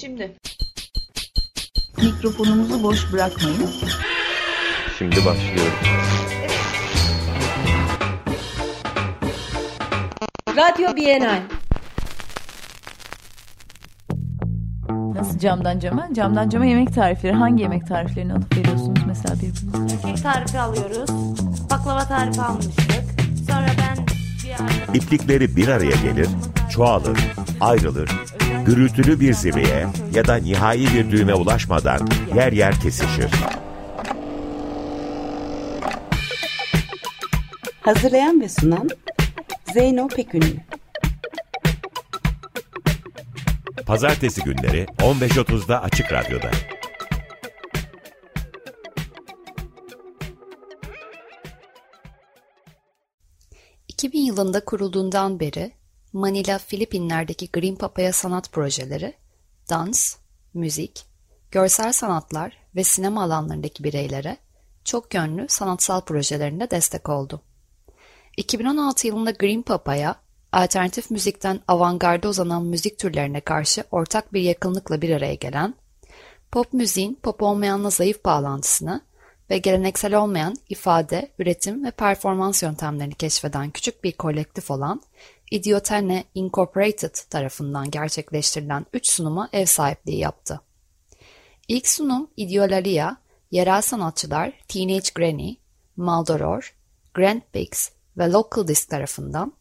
Şimdi. Mikrofonumuzu boş bırakmayın. Şimdi başlıyoruz. Radyo Bienal. Nasıl camdan cama? Camdan cama yemek tarifleri. Hangi yemek tariflerini alıp veriyorsunuz mesela birbirinize? Kek tarifi alıyoruz. Baklava tarifi almıştık. Sonra ben bir ara... İplikleri bir araya gelir, çoğalır, ayrılır, gürültülü bir zirveye ya da nihai bir düğüme ulaşmadan yer yer kesişir. Hazırlayan ve sunan Zeyno Pekünlü. Pazartesi günleri 15.30'da Açık Radyo'da. ...2000 yılında kurulduğundan beri Manila, Filipinler'deki Green Papaya sanat projeleri, dans, müzik, görsel sanatlar ve sinema alanlarındaki bireylere çok yönlü sanatsal projelerinde destek oldu. 2016 yılında Green Papaya, alternatif müzikten avantgarda uzanan müzik türlerine karşı ortak bir yakınlıkla bir araya gelen, pop müziğin pop olmayanla zayıf bağlantısını ve geleneksel olmayan ifade, üretim ve performans yöntemlerini keşfeden küçük bir kolektif olan Idiotene Incorporated tarafından gerçekleştirilen 3 sunuma ev sahipliği yaptı. İlk sunum Ideolalia, yerel sanatçılar Teenage Granny, Maldoror, Grand Pix ve Local Disc tarafından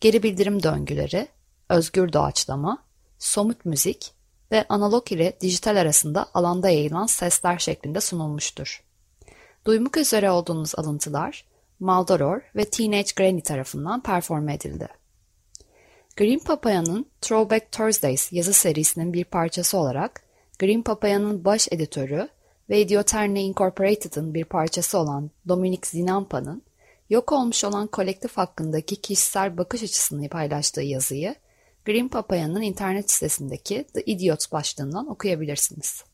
geri bildirim döngüleri, özgür doğaçlama, somut müzik ve analog ile dijital arasında alanda yayılan sesler şeklinde sunulmuştur. Duymak üzere olduğunuz alıntılar Maldoror ve Teenage Granny tarafından performe edildi. Green Papaya'nın Throwback Thursdays yazı serisinin bir parçası olarak Green Papaya'nın baş editörü ve Idioterne Incorporated'ın bir parçası olan Dominic Zinampa'nın yok olmuş olan kolektif hakkındaki kişisel bakış açısını paylaştığı yazıyı Green Papaya'nın internet sitesindeki The Idiot başlığından okuyabilirsiniz.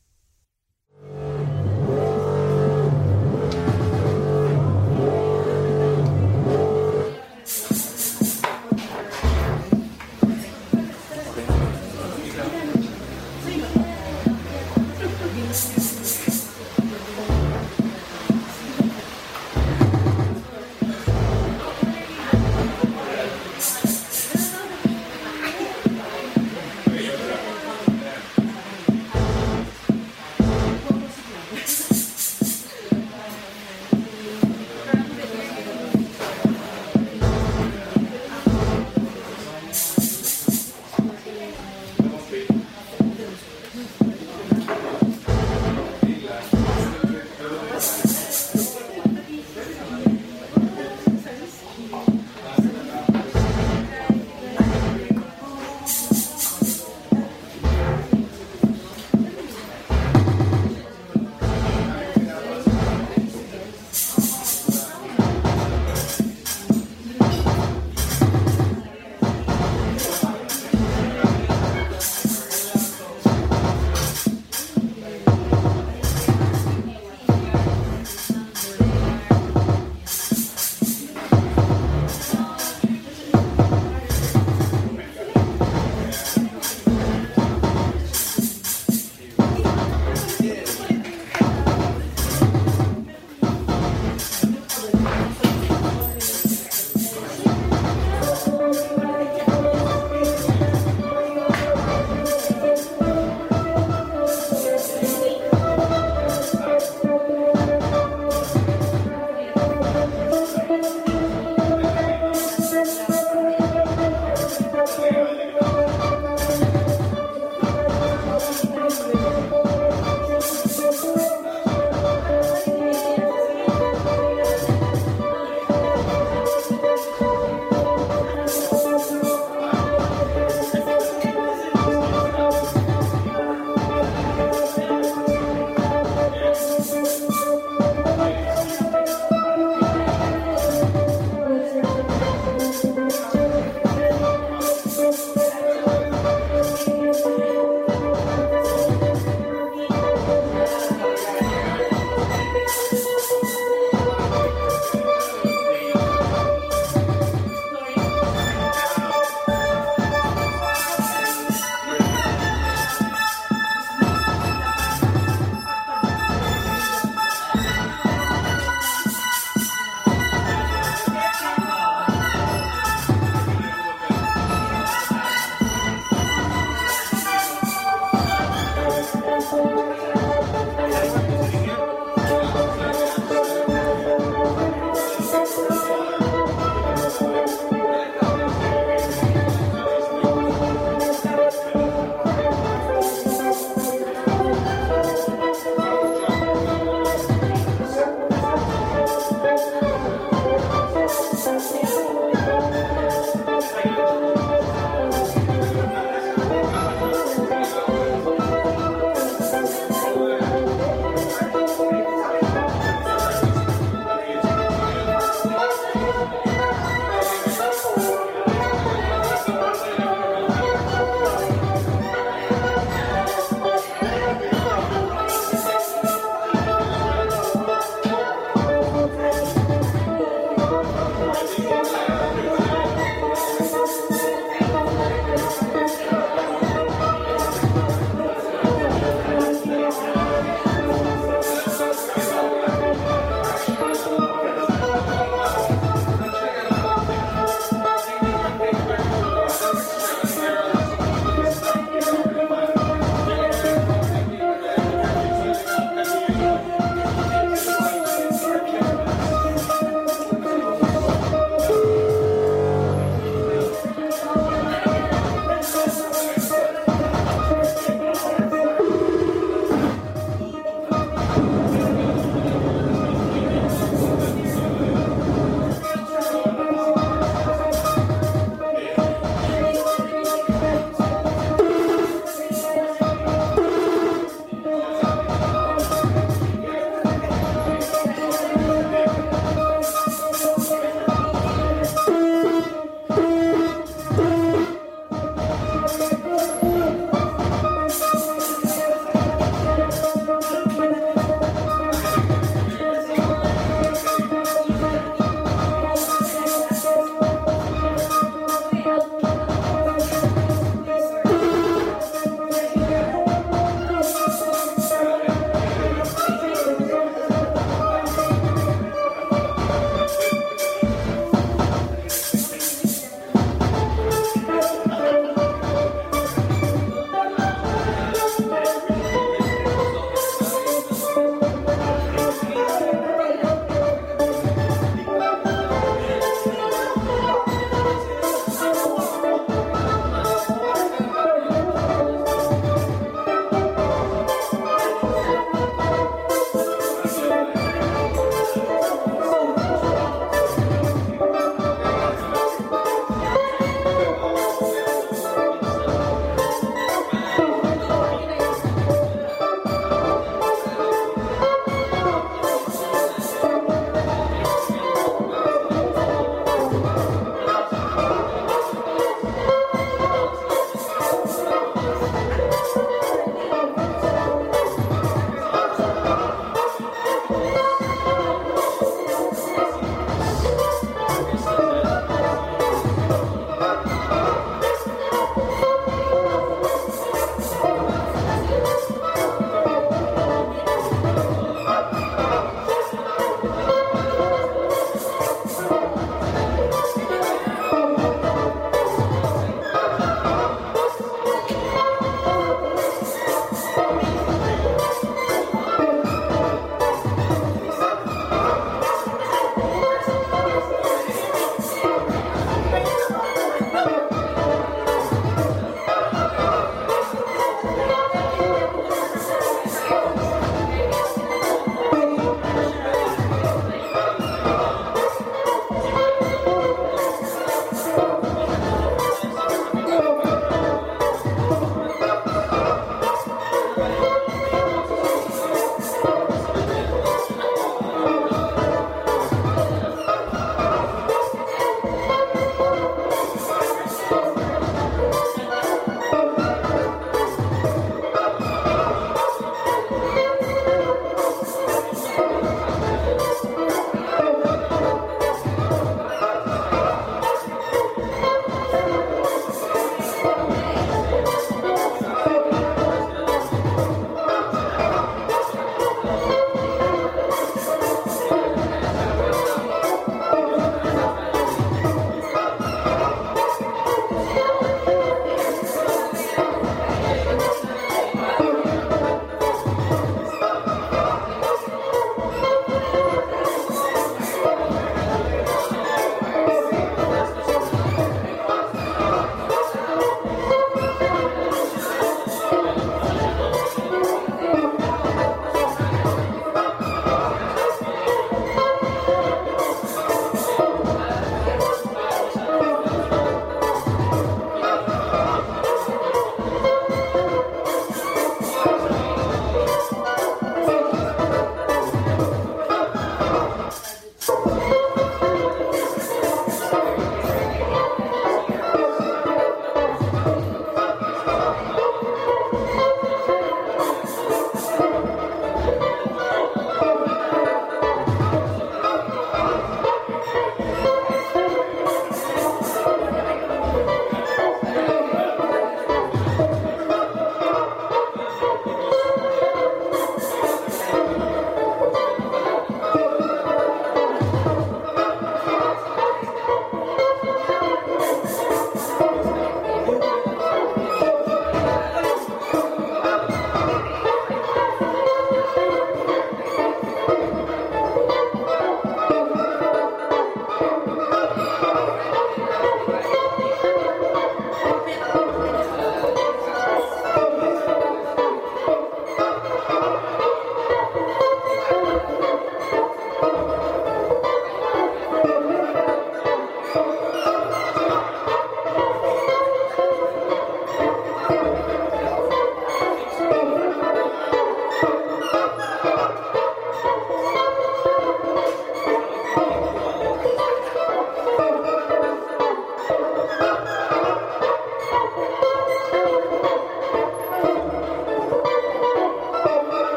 Facebook-sidan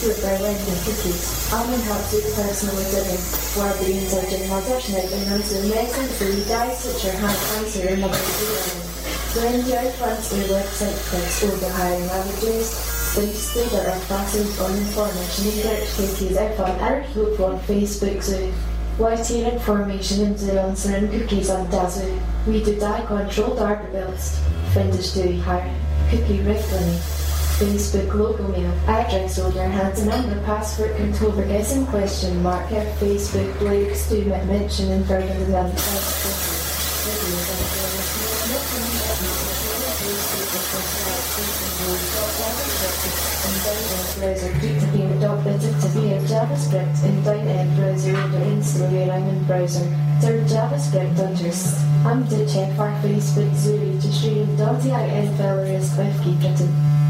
cured by Lenten cookies. Almond helps with personal living, while beans are general definite and runs in medicine for you guys which are high cancer and multiple When enjoy plants a website clicks the hiring languages, links that the fastened on information in search cases I found at Hope on Facebook Zoo. YTN information to answer and cookies on Dazoo. We do die controlled articles. Finders doing hiring. cookie riffling. Please put Googlemail address or your hands number password control vergessen question mark at Facebook Blake student mention in further than that. browser create dot to be a JavaScript in dynamic browser under install your own browser. Third JavaScript unders. I'm to check for Facebook Zuri to stream dot the IN valorist with key written.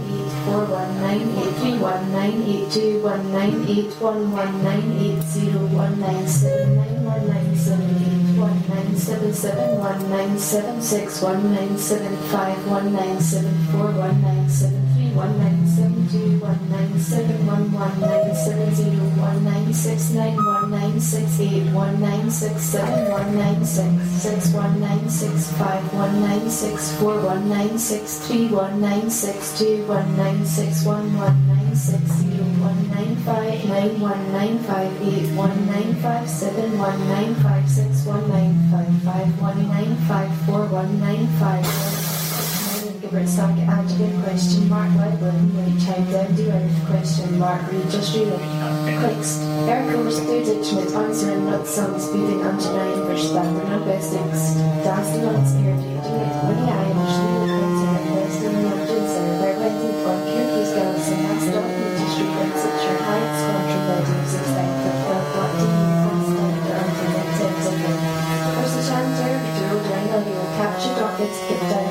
four one nine eight three one nine eight two one nine eight one one nine eight zero one nine seven nine one nine seven eight one nine seven seven one nine seven six one nine seven five one nine seven four one nine seven 1972, 1971, 1970, 1969, 1968, 1967, 1966, 1965, 1964, 1963, 1962, 1961, 1960, 1959, 1958, 1957, 1956, 1955, 1954, 1955 favorite sock adjective question mark what button would you type down earth question mark registry Text. Eric it mit unseren Nutzern speeding an den verstanden am besten. Das Nutz irritierte mit ohne eine Schlimme Kürze der besten Nutzern verwendet Cookies Girls and not been distributed such a the existing what of the next episode. The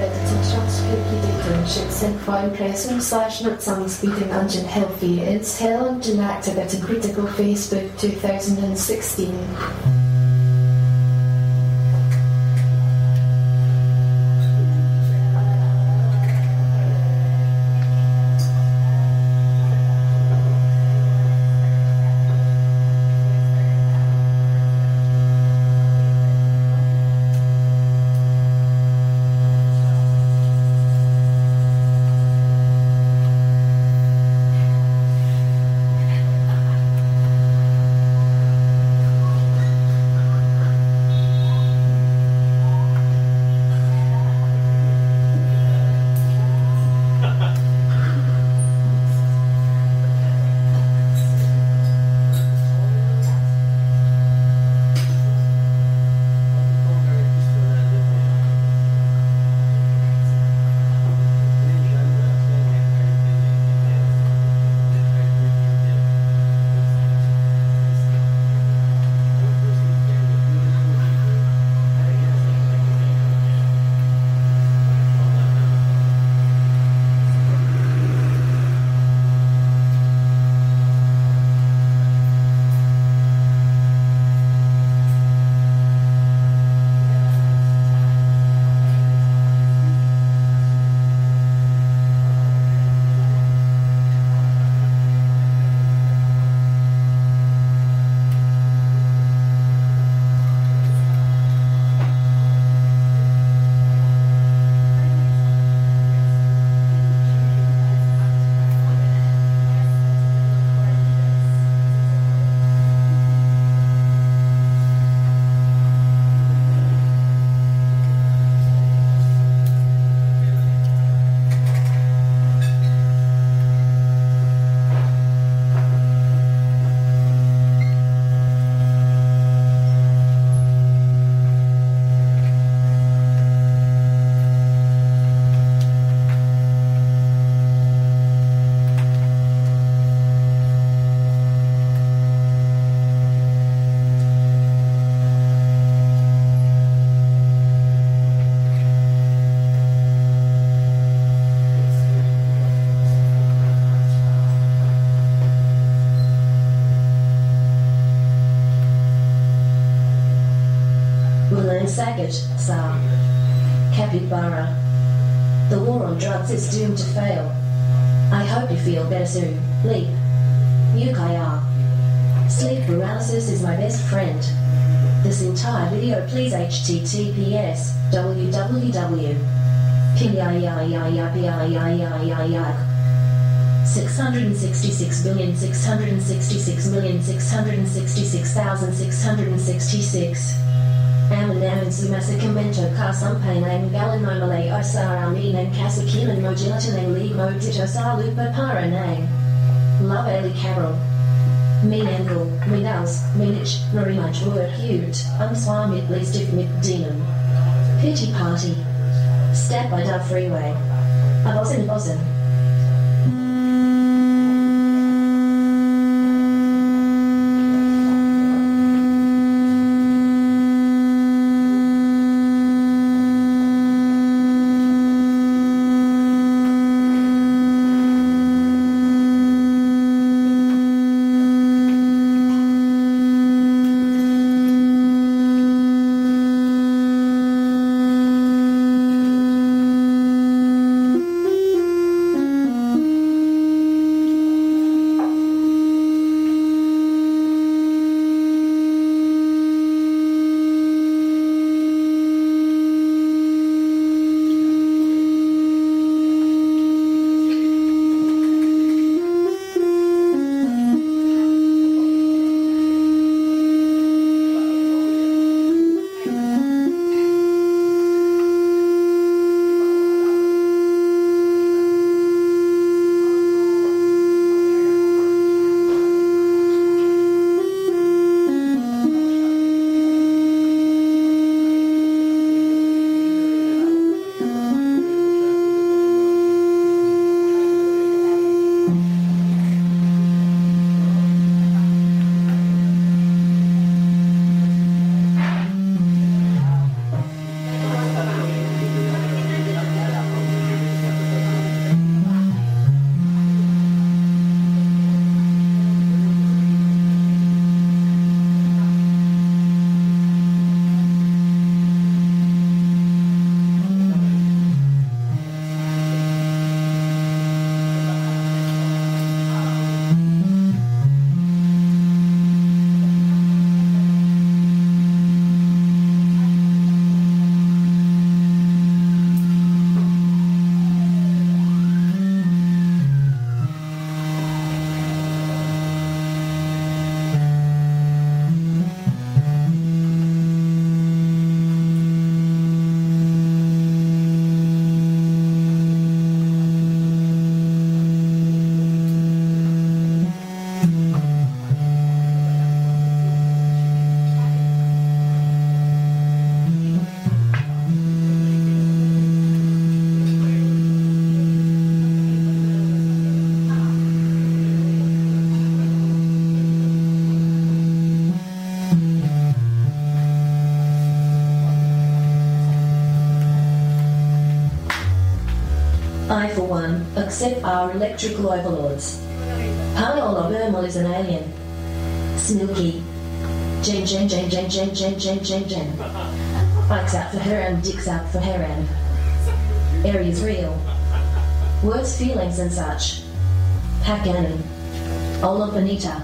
pressing slash not some speeding engine healthy. It's Helen Janak to at a critical Facebook 2016. Sleep paralysis is my best friend. This entire video please https www. 666 billion 666 million 666,666 Amanam and Mean angle, mean house, mainish, very much work, huge, um swamit least mit denim, Pity party. Step by da freeway. Abosin abosin. Accept our electrical overlords. Paola Bermal is an alien. Smilky. Jen, Jen, Jen, Jen, Jen, Jen, Jen, Jen, Jen. Ike's out for her and Dick's out for her and. Area's real. Words, feelings, and such. Pat Gannon. Ola Bonita.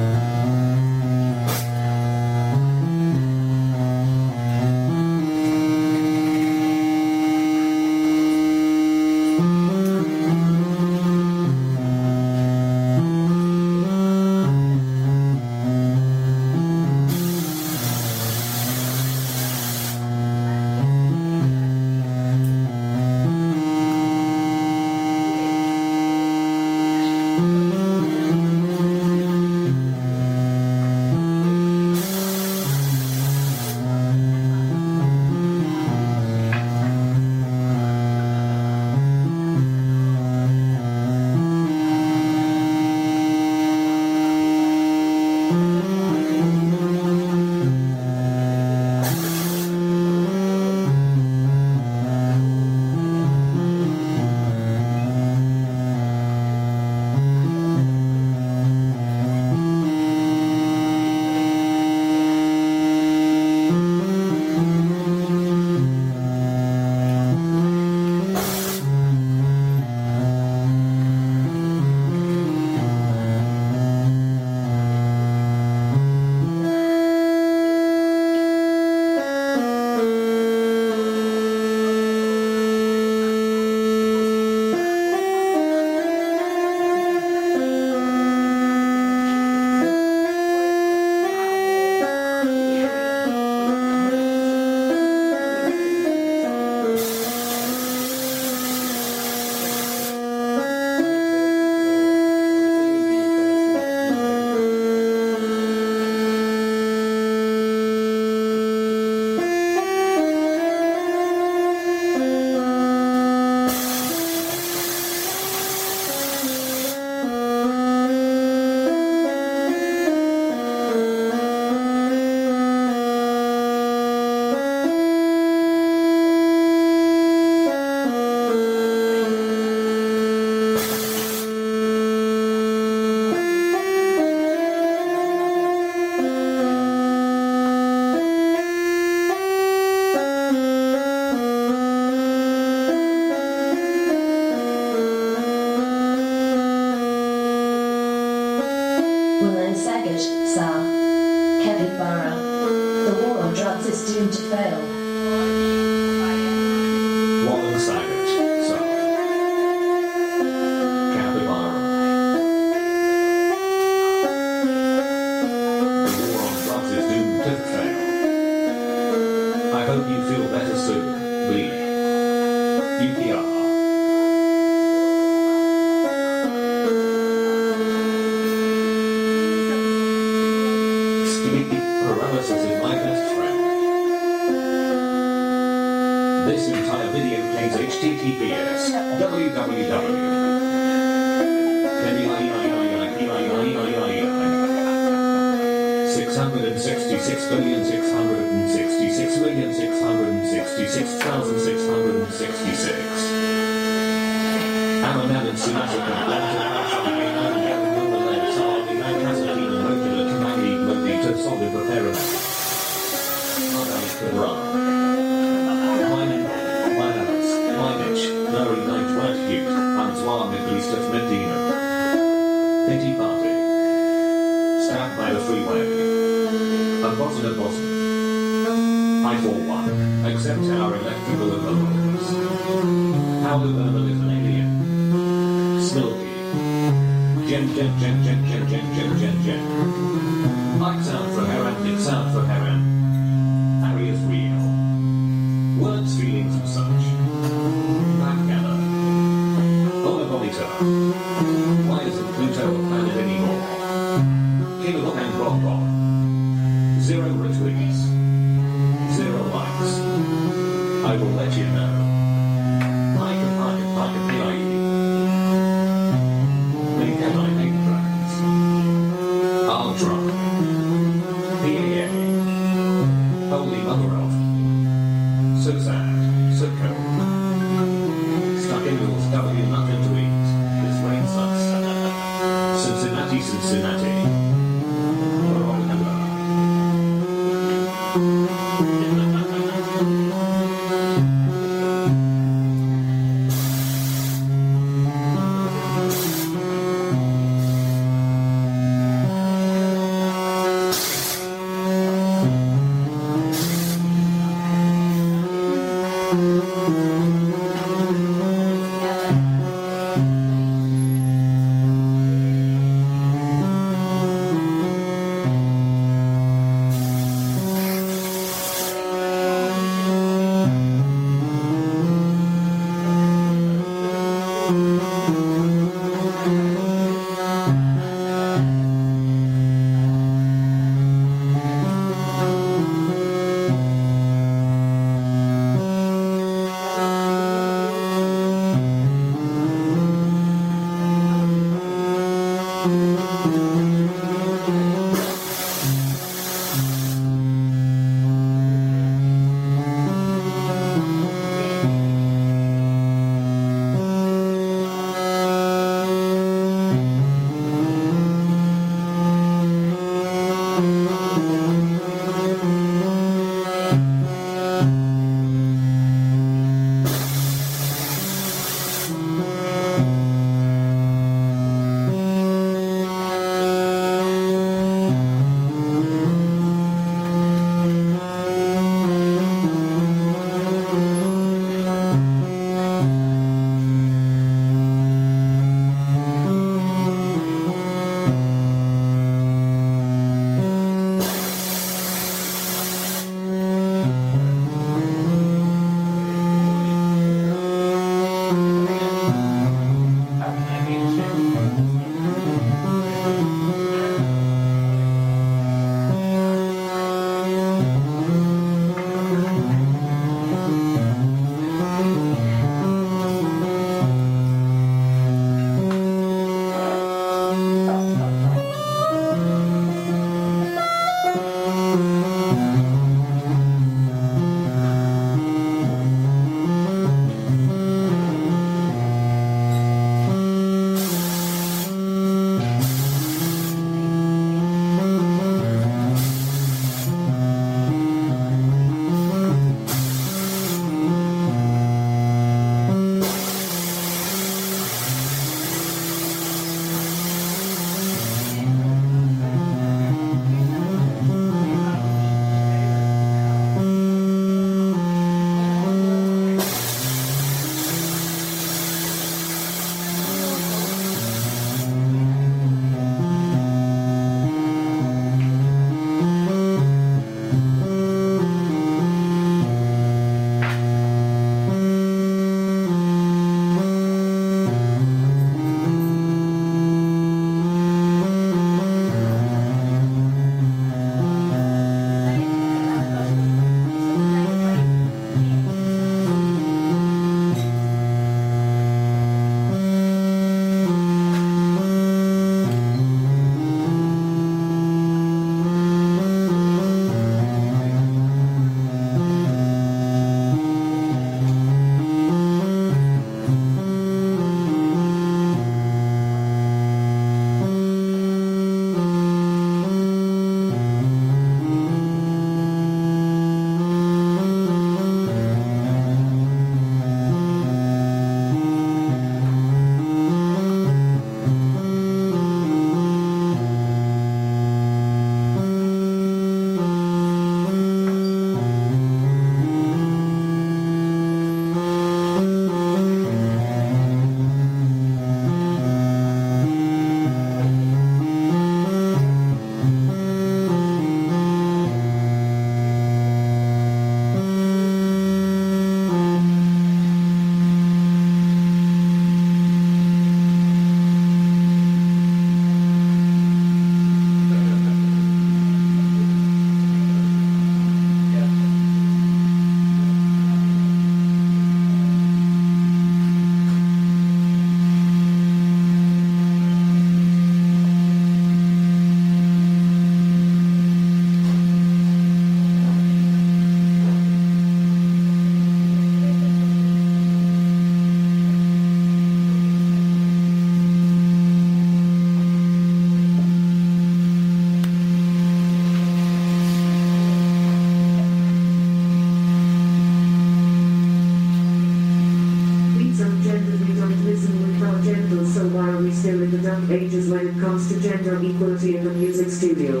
Gender equality in the music studio.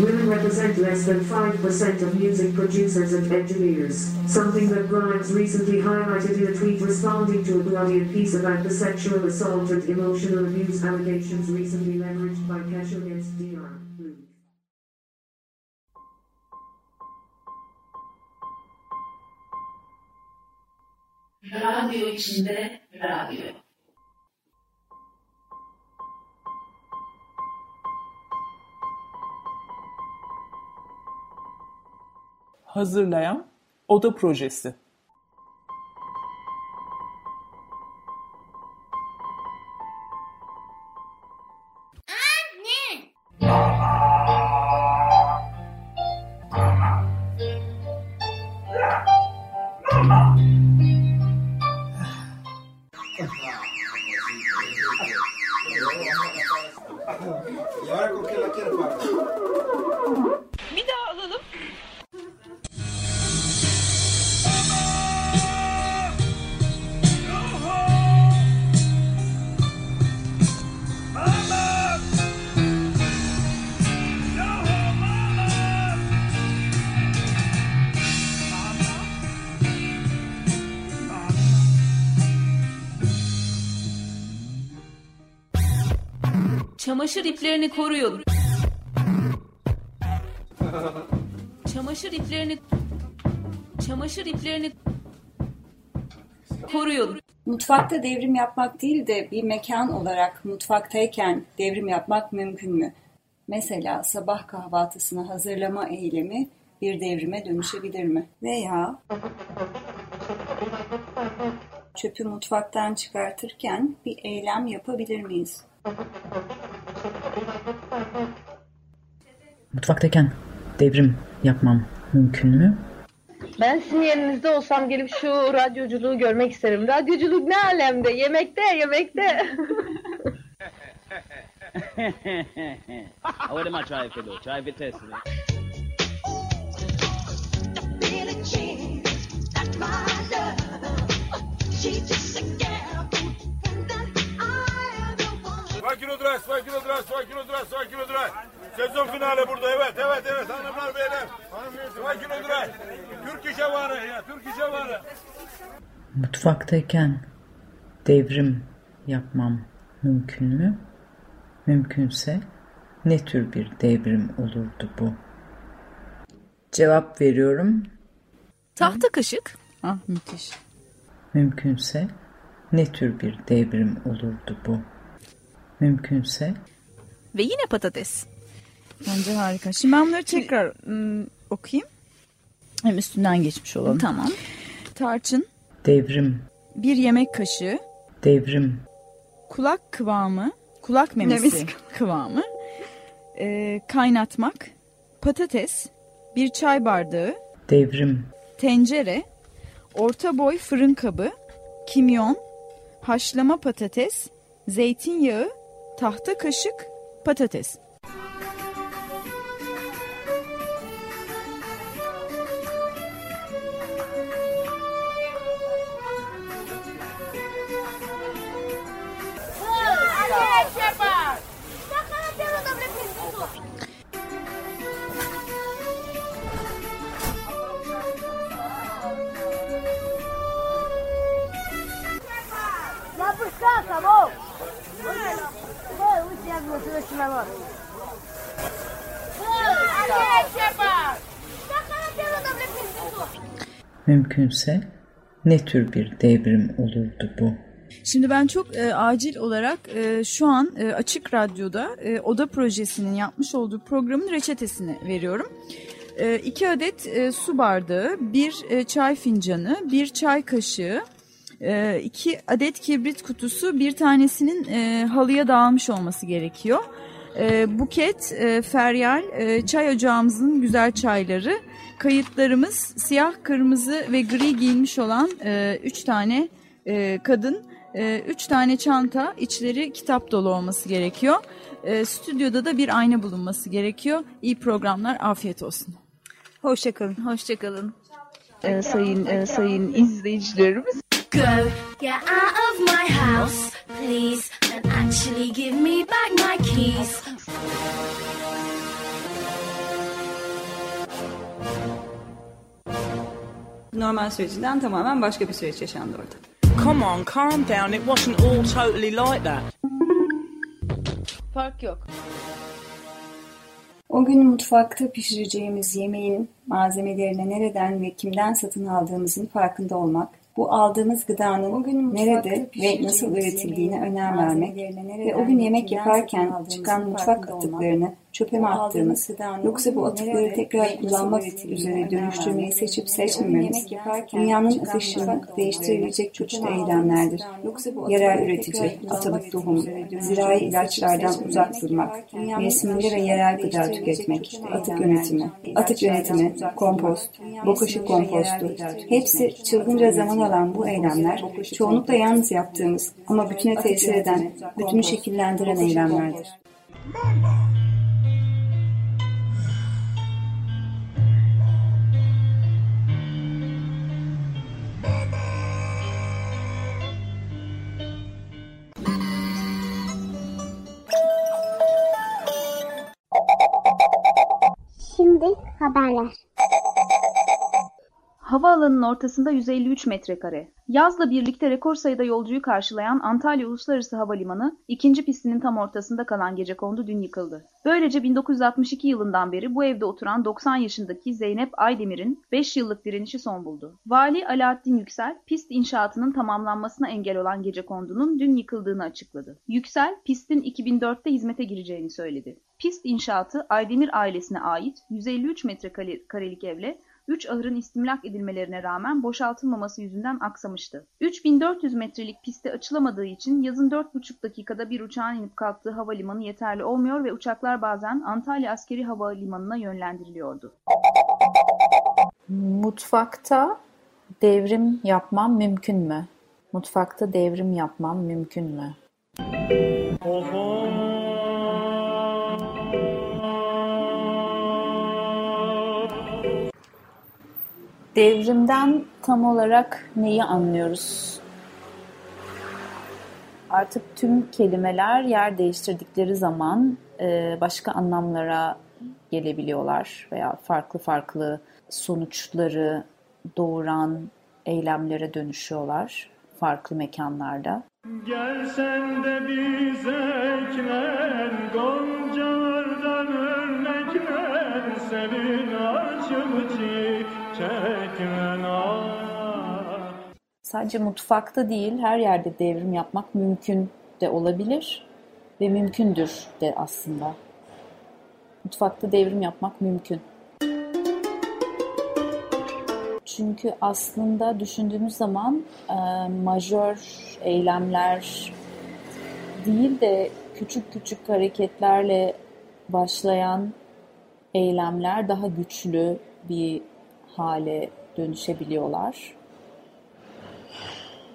Women represent less than 5% of music producers and engineers, something that Grimes recently highlighted in a tweet responding to a Guardian piece about the sexual assault and emotional abuse allegations recently leveraged by Cash against DR. Radyo içinde radyo. Hazırlayan Oda Projesi Çamaşır iplerini koruyun. Çamaşır iplerini Çamaşır iplerini koruyun. Mutfakta devrim yapmak değil de bir mekan olarak mutfaktayken devrim yapmak mümkün mü? Mesela sabah kahvaltısını hazırlama eylemi bir devrime dönüşebilir mi? Veya çöpü mutfaktan çıkartırken bir eylem yapabilir miyiz? Mutfaktayken devrim yapmam mümkün mü? Ben sizin yerinizde olsam gelip şu radyoculuğu görmek isterim. Radyoculuk ne alemde? Yemekte, yemekte. I trying to do? Try to test it. Sakin ol Duray, sakin ol Duray, sakin ol Duray, sakin ol Duray. Sezon finali burada, evet, evet, evet. Hanımlar, beyler. Sakin ol Duray. Türk işe varı ya, Türk işe varı. Mutfaktayken devrim yapmam mümkün mü? Mümkünse ne tür bir devrim olurdu bu? Cevap veriyorum. Tahta kaşık. Ah müthiş. Mümkünse ne tür bir devrim olurdu bu? Mümkünse. Ve yine patates. Bence harika. Şimdi ben bunları tekrar ım, okuyayım. Hem üstünden geçmiş olalım. Tamam. Tarçın, devrim, bir yemek kaşığı, devrim, kulak kıvamı, kulak memesi Memesi. kıvamı, e, kaynatmak, patates, bir çay bardağı, devrim, tencere, orta boy fırın kabı, kimyon, haşlama patates, zeytinyağı, tahta kaşık, patates. Mümkünse ne tür bir devrim olurdu bu? Şimdi ben çok e, acil olarak e, şu an e, Açık Radyo'da e, Oda Projesi'nin yapmış olduğu programın reçetesini veriyorum. E, iki adet e, su bardağı, bir e, çay fincanı, bir çay kaşığı, e, iki adet kibrit kutusu, bir tanesinin e, halıya dağılmış olması gerekiyor. E, buket, e, feryal, e, çay ocağımızın güzel çayları, kayıtlarımız siyah, kırmızı ve gri giyinmiş olan e, üç tane e, kadın, e, üç tane çanta, içleri kitap dolu olması gerekiyor. E, stüdyoda da bir ayna bulunması gerekiyor. İyi programlar, afiyet olsun. Hoşçakalın. Hoşçakalın. Ee, sayın e, sayın izleyicilerimiz. Go, get out of my house, please. And Actually, give me back my keys. Normal sürecinden tamamen başka bir süreç yaşandı orada. Come on, calm down. It wasn't all totally like that. Fark yok. O gün mutfakta pişireceğimiz yemeğin malzemelerini nereden ve kimden satın aldığımızın farkında olmak, bu aldığımız gıdanın nerede ve nasıl üretildiğine önem vermek ve o gün yemek yaparken çıkan mutfak atıklarını çöpe mi attığımız, yoksa bu atıkları tekrar kullanmak üzere dönüştürmeyi seçip seçmememiz, dünyanın akışını değiştirebilecek çeşitli eylemlerdir. Yerel üretici, atalık tohum, zirai ilaçlardan uzak durmak, mevsiminde ve yerel gıda tüketmek, atık yönetimi, atık yönetimi, kompost, bokaşı kompostu, hepsi çılgınca zaman alan bu eylemler, çoğunlukla yalnız yaptığımız ama bütüne tesir eden, bütünü şekillendiren eylemlerdir. Şimdi haberler. Havaalanının ortasında 153 metrekare. Yazla birlikte rekor sayıda yolcuyu karşılayan Antalya Uluslararası Havalimanı, ikinci pistinin tam ortasında kalan gecekondu dün yıkıldı. Böylece 1962 yılından beri bu evde oturan 90 yaşındaki Zeynep Aydemir'in 5 yıllık direnişi son buldu. Vali Alaaddin Yüksel, pist inşaatının tamamlanmasına engel olan gecekondunun dün yıkıldığını açıkladı. Yüksel, pistin 2004'te hizmete gireceğini söyledi. Pist inşaatı Aydemir ailesine ait 153 metrekarelik evle 3 ahırın istimlak edilmelerine rağmen boşaltılmaması yüzünden aksamıştı. 3400 metrelik piste açılamadığı için yazın 4,5 dakikada bir uçağın inip kalktığı havalimanı yeterli olmuyor ve uçaklar bazen Antalya Askeri Havalimanı'na yönlendiriliyordu. Mutfakta devrim yapmam mümkün mü? Mutfakta devrim yapmam mümkün mü? Devrimden tam olarak neyi anlıyoruz? Artık tüm kelimeler yer değiştirdikleri zaman e, başka anlamlara gelebiliyorlar veya farklı farklı sonuçları doğuran eylemlere dönüşüyorlar farklı mekanlarda. Gelsen de bize ekler Goncalardan örnekler Senin açıp çiçekler Sadece mutfakta değil her yerde devrim yapmak mümkün de olabilir ve mümkündür de aslında. Mutfakta devrim yapmak mümkün. Çünkü aslında düşündüğümüz zaman e, majör eylemler değil de küçük küçük hareketlerle başlayan eylemler daha güçlü bir hale dönüşebiliyorlar.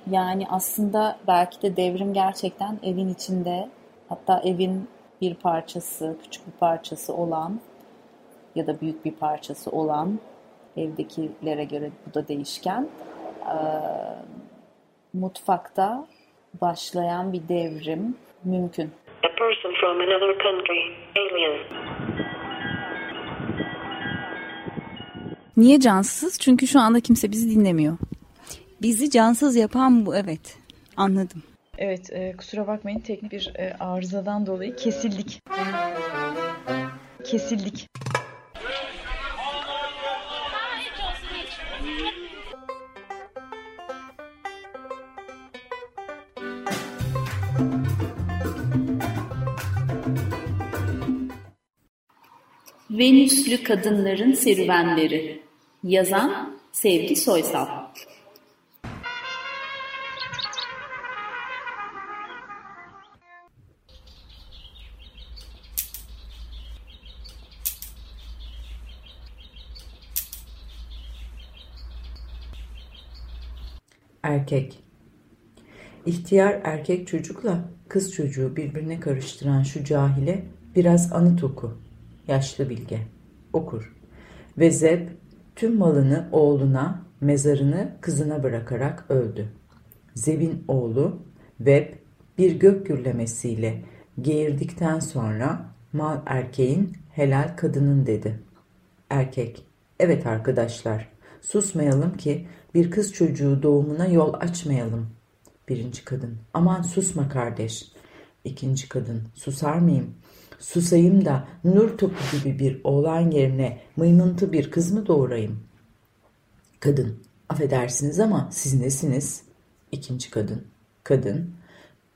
Yani aslında belki de devrim gerçekten evin içinde hatta evin bir parçası, küçük bir parçası olan ya da büyük bir parçası olan evdekilere göre bu da değişken. Mutfakta başlayan bir devrim mümkün. A person from another country, alien. Niye cansız? Çünkü şu anda kimse bizi dinlemiyor. Bizi cansız yapan bu evet. Anladım. Evet e, kusura bakmayın teknik bir e, arızadan dolayı kesildik. Kesildik. Venüslü Kadınların Serüvenleri Yazan Sevgi Soysal Erkek İhtiyar erkek çocukla kız çocuğu birbirine karıştıran şu cahile biraz anıt oku. Yaşlı bilge. Okur. Ve Zeb tüm malını oğluna, mezarını kızına bırakarak öldü. Zeb'in oğlu Web bir gök gürlemesiyle geğirdikten sonra mal erkeğin helal kadının dedi. Erkek, evet arkadaşlar susmayalım ki bir kız çocuğu doğumuna yol açmayalım. Birinci kadın, aman susma kardeş. İkinci kadın, susar mıyım? Susayım da nur topu gibi bir oğlan yerine mıymıntı bir kız mı doğurayım? Kadın, affedersiniz ama siz nesiniz? İkinci kadın, kadın,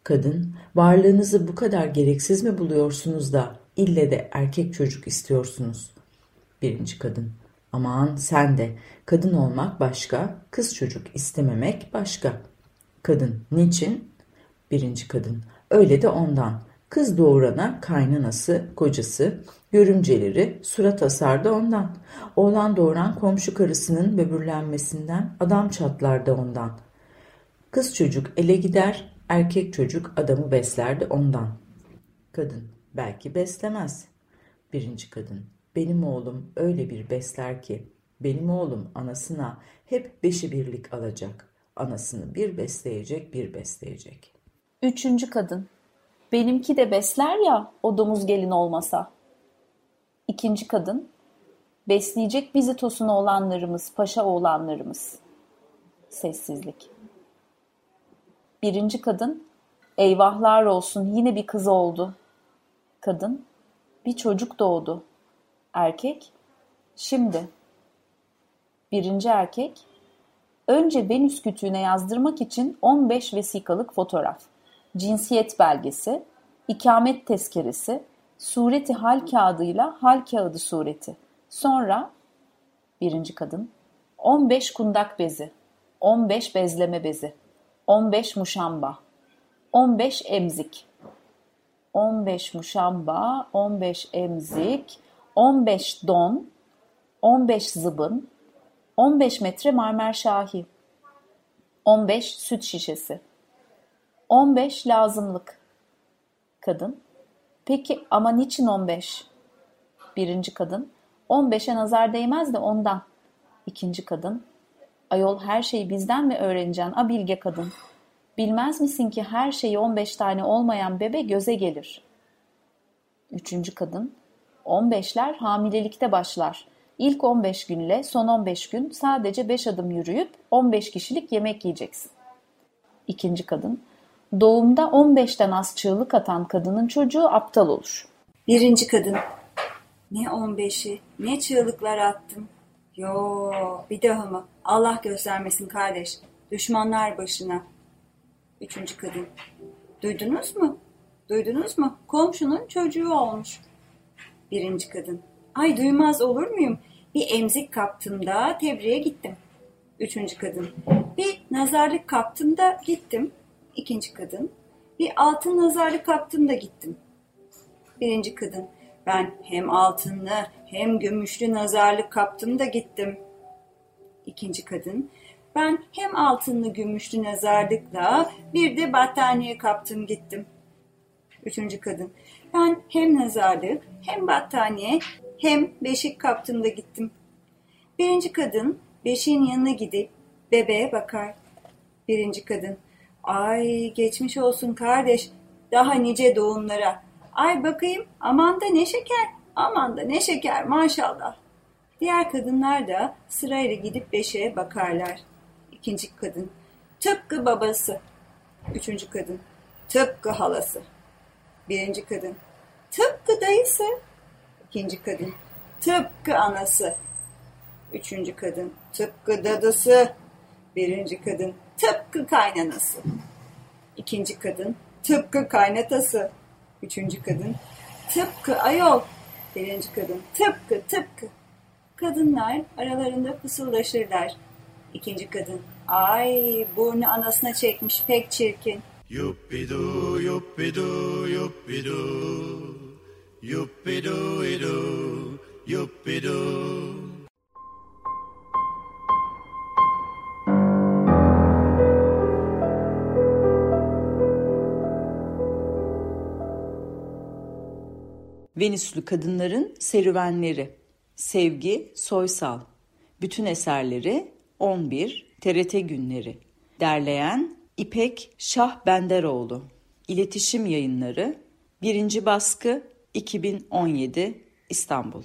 kadın, varlığınızı bu kadar gereksiz mi buluyorsunuz da ille de erkek çocuk istiyorsunuz? Birinci kadın, aman sen de, kadın olmak başka, kız çocuk istememek başka. Kadın, niçin? Birinci kadın, öyle de ondan. Kız doğurana kaynanası, kocası, görümceleri surat asar da ondan. Oğlan doğuran komşu karısının böbürlenmesinden adam çatlar da ondan. Kız çocuk ele gider, erkek çocuk adamı besler de ondan. Kadın, belki beslemez. Birinci kadın, benim oğlum öyle bir besler ki, benim oğlum anasına hep beşi birlik alacak. Anasını bir besleyecek, bir besleyecek. Üçüncü kadın. Benimki de besler ya o domuz gelin olmasa. İkinci kadın. Besleyecek bizi tosunu olanlarımız, paşa oğlanlarımız. Sessizlik. Birinci kadın. Eyvahlar olsun yine bir kız oldu. Kadın. Bir çocuk doğdu. Erkek. Şimdi. Birinci erkek. Önce Venüs kütüğüne yazdırmak için 15 vesikalık fotoğraf cinsiyet belgesi, ikamet tezkeresi, sureti hal kağıdıyla hal kağıdı sureti. Sonra birinci kadın 15 kundak bezi, 15 bezleme bezi, 15 muşamba, 15 emzik, 15 muşamba, 15 emzik, 15 don, 15 zıbın, 15 metre marmer şahi, 15 süt şişesi. 15 lazımlık. Kadın. Peki ama niçin 15? Birinci kadın. 15'e nazar değmez de ondan. İkinci kadın. Ayol her şeyi bizden mi öğreneceksin a bilge kadın? Bilmez misin ki her şeyi 15 tane olmayan bebe göze gelir. Üçüncü kadın. 15'ler hamilelikte başlar. İlk 15 günle son 15 gün sadece 5 adım yürüyüp 15 kişilik yemek yiyeceksin. İkinci kadın. Doğumda 15'ten az çığlık atan kadının çocuğu aptal olur. Birinci kadın. Ne 15'i, ne çığlıklar attım. Yo, bir daha mı? Allah göstermesin kardeş. Düşmanlar başına. Üçüncü kadın. Duydunuz mu? Duydunuz mu? Komşunun çocuğu olmuş. Birinci kadın. Ay duymaz olur muyum? Bir emzik kaptım da tebriğe gittim. Üçüncü kadın. Bir nazarlık kaptım da gittim. İkinci kadın. Bir altın nazarlık kaptım da gittim. Birinci kadın. Ben hem altınlı hem gümüşlü nazarlık kaptım da gittim. İkinci kadın. Ben hem altınlı gümüşlü nazarlıkla bir de battaniye kaptım gittim. Üçüncü kadın. Ben hem nazarlık hem battaniye hem beşik kaptım da gittim. Birinci kadın beşiğin yanına gidip bebeğe bakar. Birinci kadın. Ay geçmiş olsun kardeş. Daha nice doğumlara. Ay bakayım aman da ne şeker. Aman da ne şeker maşallah. Diğer kadınlar da sırayla gidip beşiğe bakarlar. İkinci kadın. Tıpkı babası. Üçüncü kadın. Tıpkı halası. Birinci kadın. Tıpkı dayısı. İkinci kadın. Tıpkı anası. Üçüncü kadın. Tıpkı dadısı. Birinci kadın. Tıpkı kaynanası. İkinci kadın. Tıpkı kaynatası. Üçüncü kadın. Tıpkı ayol. Birinci kadın. Tıpkı tıpkı. Kadınlar aralarında fısıldaşırlar. İkinci kadın. Ay burnu anasına çekmiş pek çirkin. Yuppidu, yuppidu, yuppidu. Yuppidu, idu, yuppidu. Venüslü Kadınların Serüvenleri. Sevgi Soysal. Bütün eserleri 11 TRT Günleri. Derleyen İpek Şah Benderoğlu İletişim Yayınları. 1. Baskı 2017 İstanbul.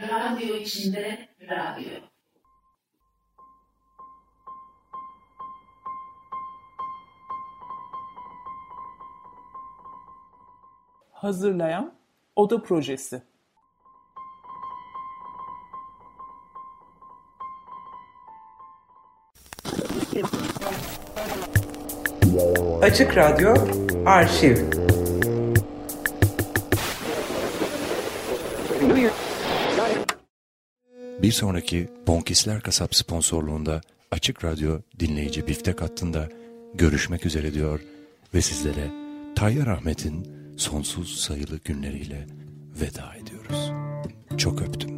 Radyo içinde radyo. Hazırlayan Oda Projesi. Açık Radyo Arşiv. Bir sonraki Bonkisler Kasap sponsorluğunda Açık Radyo dinleyici biftek hattında görüşmek üzere diyor ve sizlere Tayyar Ahmet'in sonsuz sayılı günleriyle veda ediyoruz. Çok öptüm.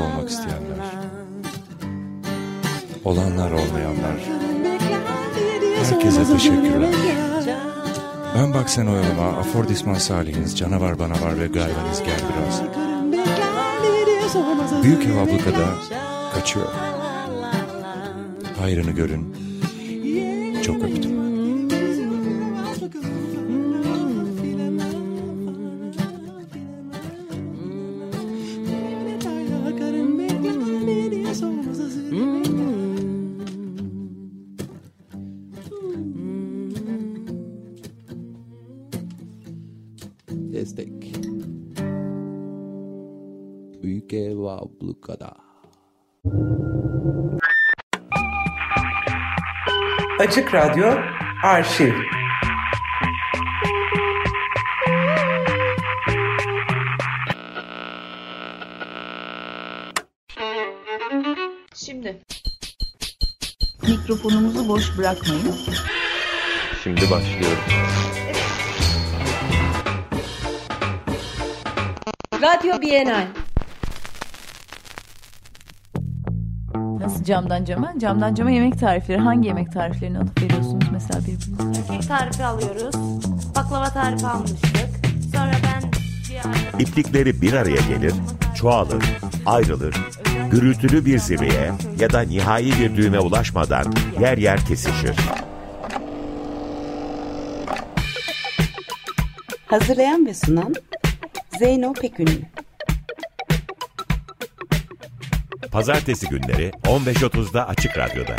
Olmak isteyenler. Olanlar olmayanlar. Herkese teşekkürler. Ben bak sen oyalama Afordisman Salihiniz Canavar Bana Var ve Gayvaniz Gel Biraz. Büyük Ev Abluka'da kaçıyor. Hayrını görün. Çok öptüm Açık Radyo Arşiv Şimdi. Mikrofonumuzu boş bırakmayın. Şimdi başlıyorum. Radyo Bienal. Camdan cama? Camdan cama yemek tarifleri. Hangi yemek tariflerini alıp veriyorsunuz mesela birbirinize? Kek tarifi alıyoruz. Baklava tarifi almıştık. Sonra ben bir. İplikleri bir araya gelir, çoğalır, ayrılır, gürültülü bir zirveye ya da nihai bir düğüme ulaşmadan yer yer kesişir. Hazırlayan ve sunan Zeyno Pekünlü. Pazartesi günleri 15.30'da Açık Radyo'da.